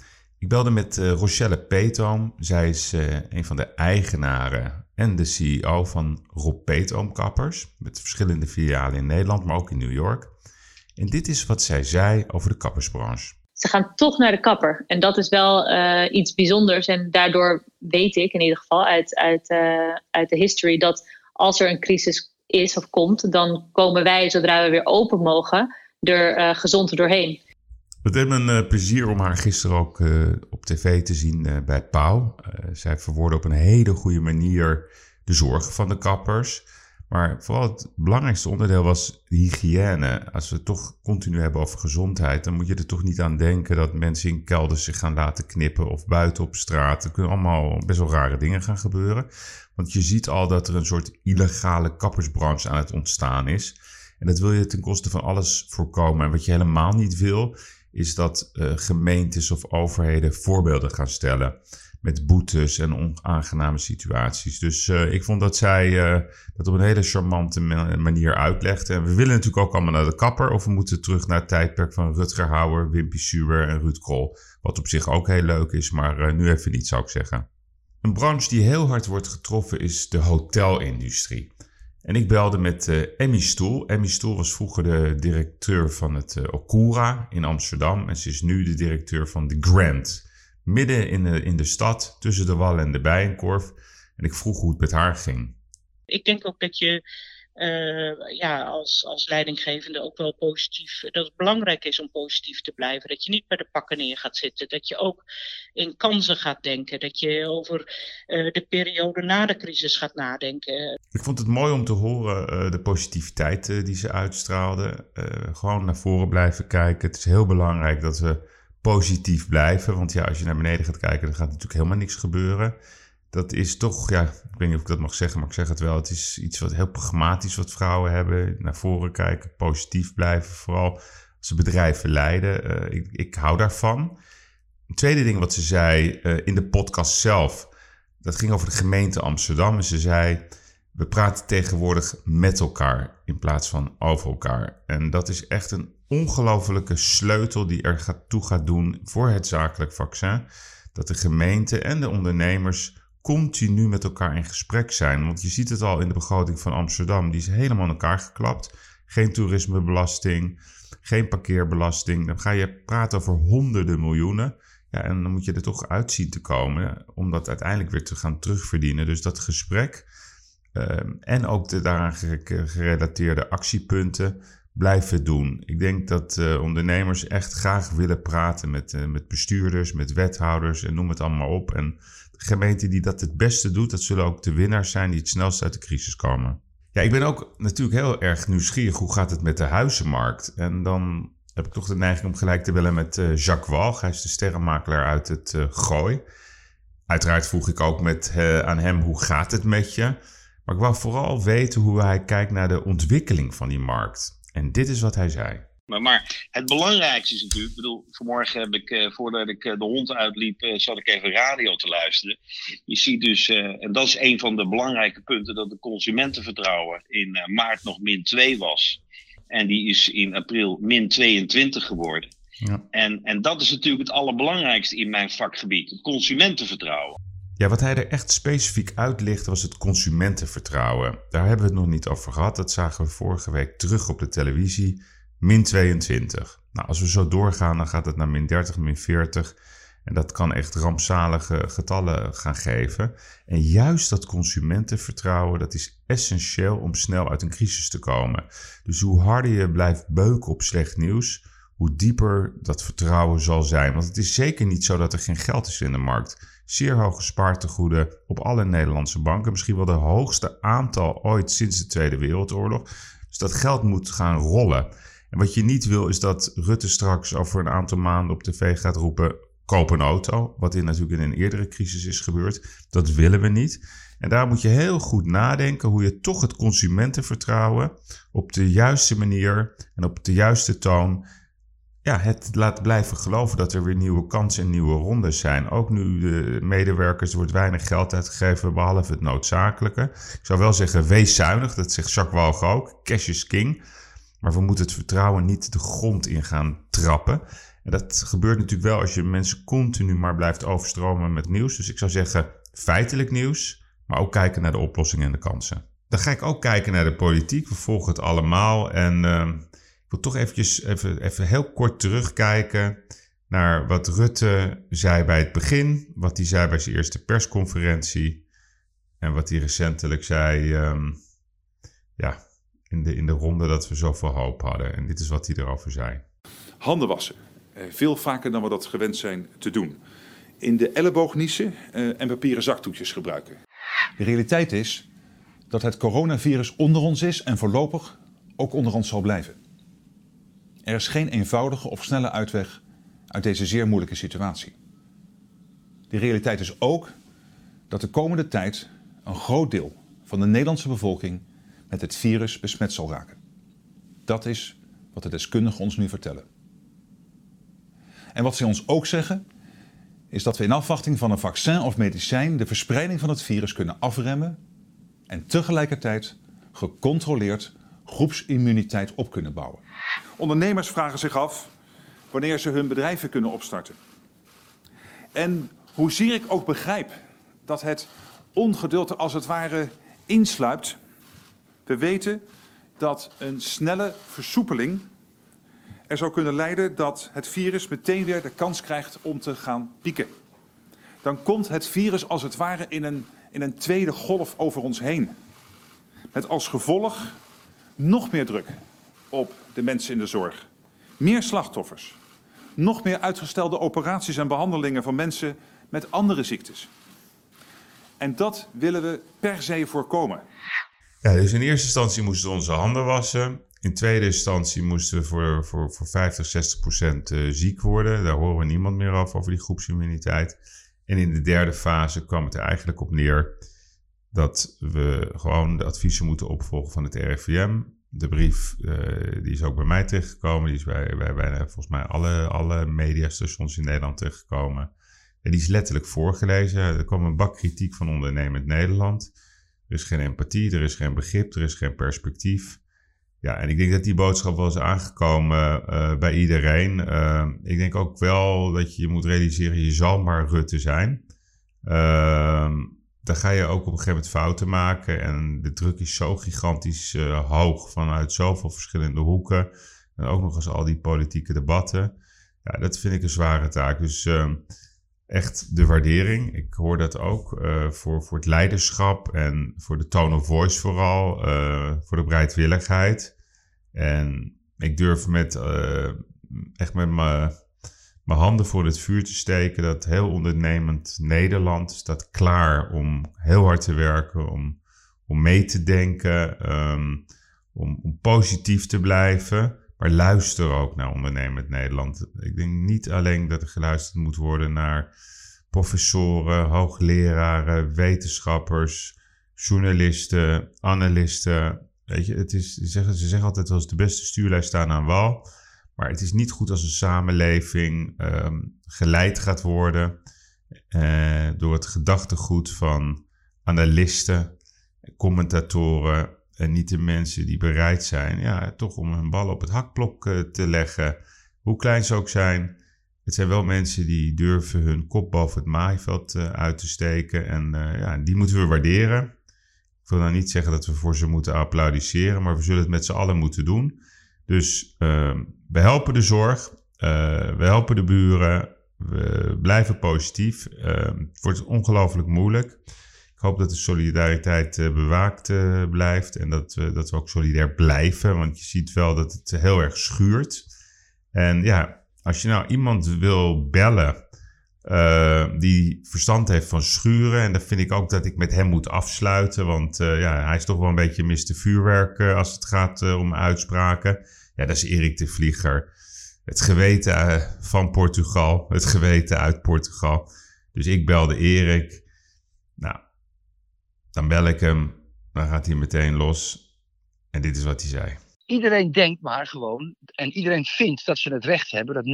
Ik belde met eh, Rochelle Peetoom. Zij is eh, een van de eigenaren en de CEO van Rob Peetoom Kappers. Met verschillende filialen in Nederland, maar ook in New York. En dit is wat zij zei over de kappersbranche. Ze gaan toch naar de kapper. En dat is wel uh, iets bijzonders. En daardoor weet ik in ieder geval uit, uit, uit de history dat als er een crisis is of komt, dan komen wij, zodra we weer open mogen, er gezond doorheen. Het deed me een plezier om haar gisteren ook op tv te zien bij Pauw. zij verwoordde op een hele goede manier de zorgen van de kappers. Maar vooral het belangrijkste onderdeel was hygiëne. Als we het toch continu hebben over gezondheid, dan moet je er toch niet aan denken dat mensen in kelders zich gaan laten knippen of buiten op straat. Er kunnen allemaal best wel rare dingen gaan gebeuren. Want je ziet al dat er een soort illegale kappersbranche aan het ontstaan is. En dat wil je ten koste van alles voorkomen. En wat je helemaal niet wil, is dat uh, gemeentes of overheden voorbeelden gaan stellen met boetes en onaangename situaties. Dus uh, ik vond dat zij uh, dat op een hele charmante manier uitlegde. En we willen natuurlijk ook allemaal naar de kapper. Of we moeten terug naar het tijdperk van Rutger Hauer, Wimpy Suber en Ruud Krol. Wat op zich ook heel leuk is, maar nu even niet zou ik zeggen. Een branche die heel hard wordt getroffen is de hotelindustrie. En ik belde met uh, Emmy Stoel. Emmy Stoel was vroeger de directeur van het uh, Okura in Amsterdam. En ze is nu de directeur van The Grand midden in de, in de stad, tussen de wal en de bijenkorf. En ik vroeg hoe het met haar ging. Ik denk ook dat je uh, ja, als, als leidinggevende ook wel positief, dat het belangrijk is om positief te blijven. Dat je niet bij de pakken neer gaat zitten. Dat je ook in kansen gaat denken. Dat je over uh, de periode na de crisis gaat nadenken. Ik vond het mooi om te horen de positiviteit die ze uitstraalde. gewoon naar voren blijven kijken. Het is heel belangrijk dat we positief blijven. Want ja, als je naar beneden gaat kijken, dan gaat natuurlijk helemaal niks gebeuren. Dat is toch, ja, ik weet niet of ik dat mag zeggen, maar ik zeg het wel. Het is iets wat heel pragmatisch wat vrouwen hebben. Naar voren kijken, positief blijven. Vooral als ze bedrijven leiden. Uh, ik, ik hou daarvan. Een tweede ding wat ze zei uh, in de podcast zelf. Dat ging over de gemeente Amsterdam. En ze zei, we praten tegenwoordig met elkaar in plaats van over elkaar. En dat is echt een ongelofelijke sleutel die er gaat, toe gaat doen voor het zakelijk vaccin. Dat de gemeente en de ondernemers continu met elkaar in gesprek zijn. Want je ziet het al in de begroting van Amsterdam, die is helemaal in elkaar geklapt. Geen toerismebelasting, geen parkeerbelasting. Dan ga je praten over honderden miljoenen. Ja, en dan moet je er toch uit zien te komen om dat uiteindelijk weer te gaan terugverdienen. Dus dat gesprek uh, en ook de daaraan gerelateerde actiepunten blijven doen. Ik denk dat uh, ondernemers echt graag willen praten met, uh, met bestuurders, met wethouders en noem het allemaal op. En gemeente die dat het beste doet, dat zullen ook de winnaars zijn die het snelst uit de crisis komen. Ja, ik ben ook natuurlijk heel erg nieuwsgierig hoe gaat het met de huizenmarkt. En dan heb ik toch de neiging om gelijk te willen met uh, Jacques Walg. Hij is de sterrenmakelaar uit het Gooi. Uiteraard vroeg ik ook met, aan hem hoe gaat het met je. Maar ik wou vooral weten hoe hij kijkt naar de ontwikkeling van die markt. En dit is wat hij zei. Maar, maar het belangrijkste is natuurlijk, ik bedoel, vanmorgen heb ik, eh, voordat ik eh, de hond uitliep, eh, zat ik even radio te luisteren. Je ziet dus, en dat is een van de belangrijke punten, dat de consumentenvertrouwen in maart nog min 2 was. En die is in april min 22 geworden. Ja. En, en dat is natuurlijk het allerbelangrijkste in mijn vakgebied, het consumentenvertrouwen. Ja, wat hij er echt specifiek uitlicht was het consumentenvertrouwen. Daar hebben we het nog niet over gehad. Dat zagen we vorige week terug op de televisie. Min 22. Nou, als we zo doorgaan, dan gaat het naar min 30, min 40. En dat kan echt rampzalige getallen gaan geven. En juist dat consumentenvertrouwen, dat is essentieel om snel uit een crisis te komen. Dus hoe harder je blijft beuken op slecht nieuws, hoe dieper dat vertrouwen zal zijn. Want het is zeker niet zo dat er geen geld is in de markt zeer hoge spaartegoeden op alle Nederlandse banken. Misschien wel de hoogste aantal ooit sinds de Tweede Wereldoorlog. Dus dat geld moet gaan rollen. En wat je niet wil is dat Rutte straks over een aantal maanden op tv gaat roepen: koop een auto. Wat in natuurlijk in een eerdere crisis is gebeurd. Dat willen we niet. En daar moet je heel goed nadenken hoe je toch het consumentenvertrouwen op de juiste manier en op de juiste toon ja, het laat blijven geloven dat er weer nieuwe kansen en nieuwe rondes zijn. Ook nu de medewerkers, er wordt weinig geld uitgegeven, behalve het noodzakelijke. Ik zou wel zeggen, wees zuinig, dat zegt Jacques Walg ook. Cash is king. Maar we moeten het vertrouwen niet de grond in gaan trappen. En dat gebeurt natuurlijk wel als je mensen continu maar blijft overstromen met nieuws. Dus ik zou zeggen, feitelijk nieuws, maar ook kijken naar de oplossingen en de kansen. Dan ga ik ook kijken naar de politiek. We volgen het allemaal en... Uh, wil toch eventjes even, even heel kort terugkijken naar wat Rutte zei bij het begin, wat hij zei bij zijn eerste persconferentie en wat hij recentelijk zei um, ja, in, de, in de ronde dat we zoveel hoop hadden. En dit is wat hij erover zei. Handen wassen. Eh, veel vaker dan we dat gewend zijn te doen. In de elleboog niezen eh, en papieren zaktoetjes gebruiken. De realiteit is dat het coronavirus onder ons is en voorlopig ook onder ons zal blijven. Er is geen eenvoudige of snelle uitweg uit deze zeer moeilijke situatie. De realiteit is ook dat de komende tijd een groot deel van de Nederlandse bevolking met het virus besmet zal raken. Dat is wat de deskundigen ons nu vertellen. En wat ze ons ook zeggen, is dat we in afwachting van een vaccin of medicijn de verspreiding van het virus kunnen afremmen en tegelijkertijd gecontroleerd groepsimmuniteit op kunnen bouwen. Ondernemers vragen zich af wanneer ze hun bedrijven kunnen opstarten. En hoezeer ik ook begrijp dat het ongeduld als het ware insluipt, we weten dat een snelle versoepeling er zou kunnen leiden dat het virus meteen weer de kans krijgt om te gaan pieken. Dan komt het virus als het ware in een, in een tweede golf over ons heen. Met als gevolg nog meer druk op de mensen in de zorg. Meer slachtoffers. Nog meer uitgestelde operaties en behandelingen van mensen met andere ziektes. En dat willen we per se voorkomen. Ja, dus in eerste instantie moesten we onze handen wassen. In tweede instantie moesten we voor, voor, voor 50, 60 procent eh, ziek worden. Daar horen we niemand meer over, over die groepsimmuniteit. En in de derde fase kwam het er eigenlijk op neer dat we gewoon de adviezen moeten opvolgen van het RIVM. De brief uh, die is ook bij mij terechtgekomen. Die is bij, bij bijna volgens mij alle, alle mediastations in Nederland terechtgekomen. En die is letterlijk voorgelezen. Er kwam een bak kritiek van ondernemend Nederland. Er is geen empathie, er is geen begrip, er is geen perspectief. Ja, en ik denk dat die boodschap wel is aangekomen uh, bij iedereen. Uh, ik denk ook wel dat je moet realiseren, je zal maar Rutte zijn. Uh, dan ga je ook op een gegeven moment fouten maken. En de druk is zo gigantisch uh, hoog vanuit zoveel verschillende hoeken. En ook nog eens al die politieke debatten. Ja, dat vind ik een zware taak. Dus ehm, echt de waardering. Ik hoor dat ook uh, voor, voor het leiderschap en voor de tone of voice vooral. Uh, voor de bereidwilligheid. En ik durf met, uh, echt met mijn handen voor het vuur te steken dat heel ondernemend Nederland staat klaar om heel hard te werken, om, om mee te denken, um, om, om positief te blijven. Maar luister ook naar ondernemend Nederland. Ik denk niet alleen dat er geluisterd moet worden naar professoren, hoogleraren, wetenschappers, journalisten, analisten. Weet je, het is, ze, zeggen, ze zeggen altijd wel de beste stuurlui staan aan wal. Maar het is niet goed als een samenleving um, geleid gaat worden uh, door het gedachtegoed van analisten, commentatoren en niet de mensen die bereid zijn ja, toch om hun bal op het hakblok uh, te leggen. Hoe klein ze ook zijn. Het zijn wel mensen die durven hun kop boven het maaiveld uh, uit te steken. En ja, die moeten we waarderen. Ik wil nou niet zeggen dat we voor ze moeten applaudisseren, maar we zullen het met z'n allen moeten doen. Dus uh, we helpen de zorg, we helpen de buren, we blijven positief. Uh, het wordt ongelooflijk moeilijk. Ik hoop dat de solidariteit uh, bewaakt uh, blijft en dat we, dat we ook solidair blijven, want je ziet wel dat het heel erg schuurt. En ja, als je nou iemand wil bellen uh, die verstand heeft van schuren. En dan vind ik ook dat ik met hem moet afsluiten. Want ja, hij is toch wel een beetje Mr. Vuurwerk als het gaat om uitspraken. Ja, dat is Erik de Vlieger. Het geweten van Portugal. Het geweten uit Portugal. Dus ik belde Erik. Dan bel ik hem. Dan gaat hij meteen los. En dit is wat hij zei. Iedereen denkt maar gewoon, en iedereen vindt dat ze het recht hebben dat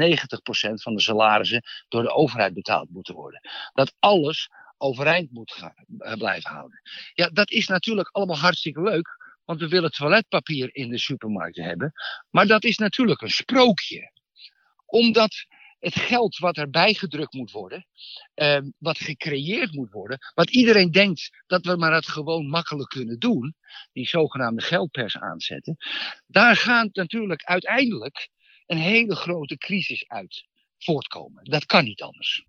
90% van de salarissen door de overheid betaald moeten worden. Dat alles overeind moet gaan, blijven houden. Ja, dat is natuurlijk allemaal hartstikke leuk, want we willen toiletpapier in de supermarkten hebben. Maar dat is natuurlijk een sprookje. Omdat het geld wat erbij gedrukt moet worden, ehm, wat gecreëerd moet worden, wat iedereen denkt dat we maar dat gewoon makkelijk kunnen doen, die zogenaamde geldpers aanzetten, daar gaat natuurlijk uiteindelijk een hele grote crisis uit voortkomen. Dat kan niet anders.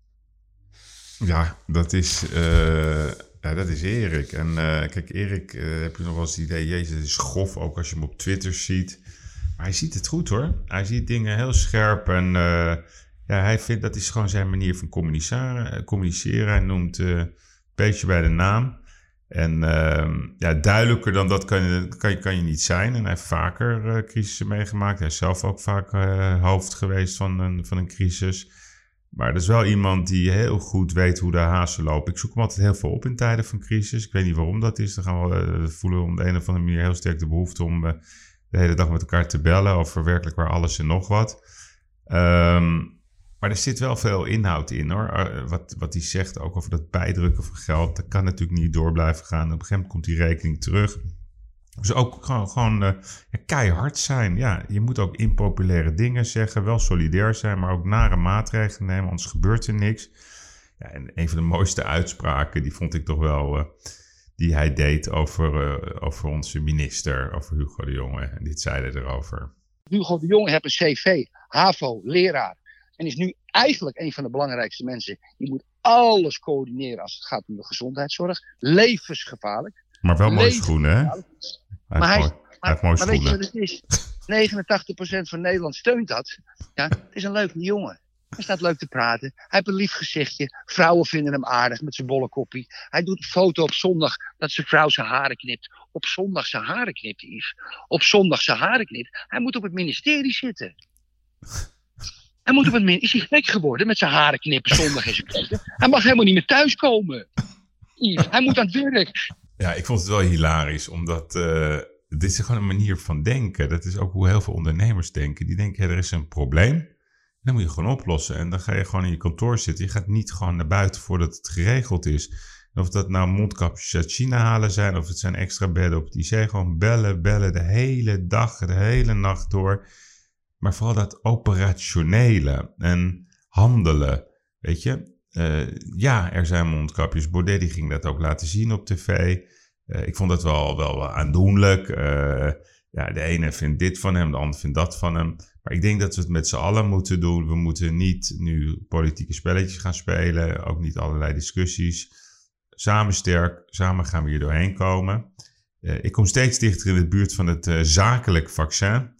Ja, dat is, uh, ja, dat is Erik. En uh, kijk, Erik, uh, heb je nog wel eens het idee, jezus, het is grof, ook als je hem op Twitter ziet. Maar hij ziet het goed hoor. Hij ziet dingen heel scherp en ja, hij vindt dat is gewoon zijn manier van communiceren. communiceren. Hij noemt een beetje bij de naam. En ehm, ja, duidelijker dan dat kan je, kan, kan je niet zijn. En hij heeft vaker uh, crisissen meegemaakt. Hij is zelf ook vaak uh, hoofd geweest van een, van een crisis. Maar dat is wel iemand die heel goed weet hoe de hazen lopen. Ik zoek hem altijd heel veel op in tijden van crisis. Ik weet niet waarom dat is. Dan gaan we uh, voelen om de een of andere manier heel sterk de behoefte om de hele dag met elkaar te bellen over werkelijk waar alles en nog wat. Um, maar er zit wel veel inhoud in hoor. Eh, wat, wat hij zegt ook over dat bijdrukken van geld. Dat kan natuurlijk niet door blijven gaan. Op een gegeven moment komt die rekening terug. Dus ook gewoon, gewoon ja, keihard zijn. Ja, je moet ook impopulaire dingen zeggen. Wel solidair zijn, maar ook nare maatregelen nemen. Anders gebeurt er niks. Ja, en een van de mooiste uitspraken, die vond ik toch wel... Uh, die hij deed over, over onze minister, over Hugo de Jonge. En dit zei hij erover. Hugo de Jonge heeft een cv, HAVO, leraar. En is nu eigenlijk een van de belangrijkste mensen. Die moet alles coördineren als het gaat om de gezondheidszorg. Levensgevaarlijk. Maar wel mooi schoenen, hè? Hij maar hij, heeft maar weet je wat het is? 89% van Nederland steunt dat. Ja, het is een leuke jongen. Hij staat leuk te praten. Hij heeft een lief gezichtje. Vrouwen vinden hem aardig met zijn bolle koppie. Hij doet een foto op zondag dat zijn vrouw zijn haren knipt. Op zondag zijn haren knipt, Yves. Op zondag zijn haren knipt. Hij moet op het ministerie zitten. Hij moet op het min. Is hij gek geworden met zijn haren knippen zondag in zijn? Hij mag helemaal niet meer thuiskomen. Hij moet aan het werk. Ja, ik vond het wel hilarisch, omdat uh, dit is gewoon een manier van denken. Dat is ook hoe heel veel ondernemers denken. Die denken, er is een probleem, dan moet je gewoon oplossen. En dan ga je gewoon in je kantoor zitten. Je gaat niet gewoon naar buiten voordat het geregeld is. of dat nou mondkapjes uit China halen zijn, of het zijn extra bedden op het IC. Gewoon bellen, bellen de hele dag, de hele nacht door. Maar vooral dat operationele en handelen. Weet je, uh, ja, er zijn mondkapjes. Baudet ging dat ook laten zien op tv. Uh, ik vond dat wel, wel aandoenlijk. Uh, ja, de ene vindt dit van hem, de ander vindt dat van hem. Maar ik denk dat we het met z'n allen moeten doen. We moeten niet nu politieke spelletjes gaan spelen. Ook niet allerlei discussies. Samen sterk, samen gaan we hier doorheen komen. ik kom steeds dichter in de buurt van het zakelijk vaccin.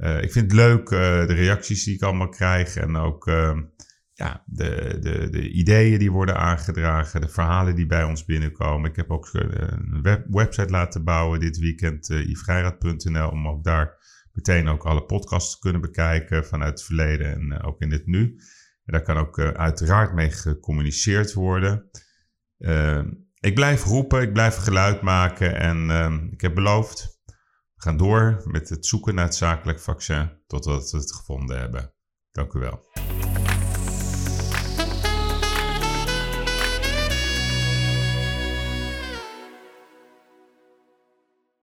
Uh, ik vind het leuk, uh, de reacties die ik allemaal krijg. En ook uh, ja, de, de, de ideeën die worden aangedragen. De verhalen die bij ons binnenkomen. Ik heb ook een web, website laten bouwen dit weekend. Uh, Om ook daar meteen ook alle podcasts te kunnen bekijken. Vanuit het verleden en ook in het nu. En daar kan ook uiteraard mee gecommuniceerd worden. ik blijf roepen, ik blijf geluid maken. En ik heb beloofd we gaan door met het zoeken naar het zakelijk vaccin totdat we het gevonden hebben. Dank u wel.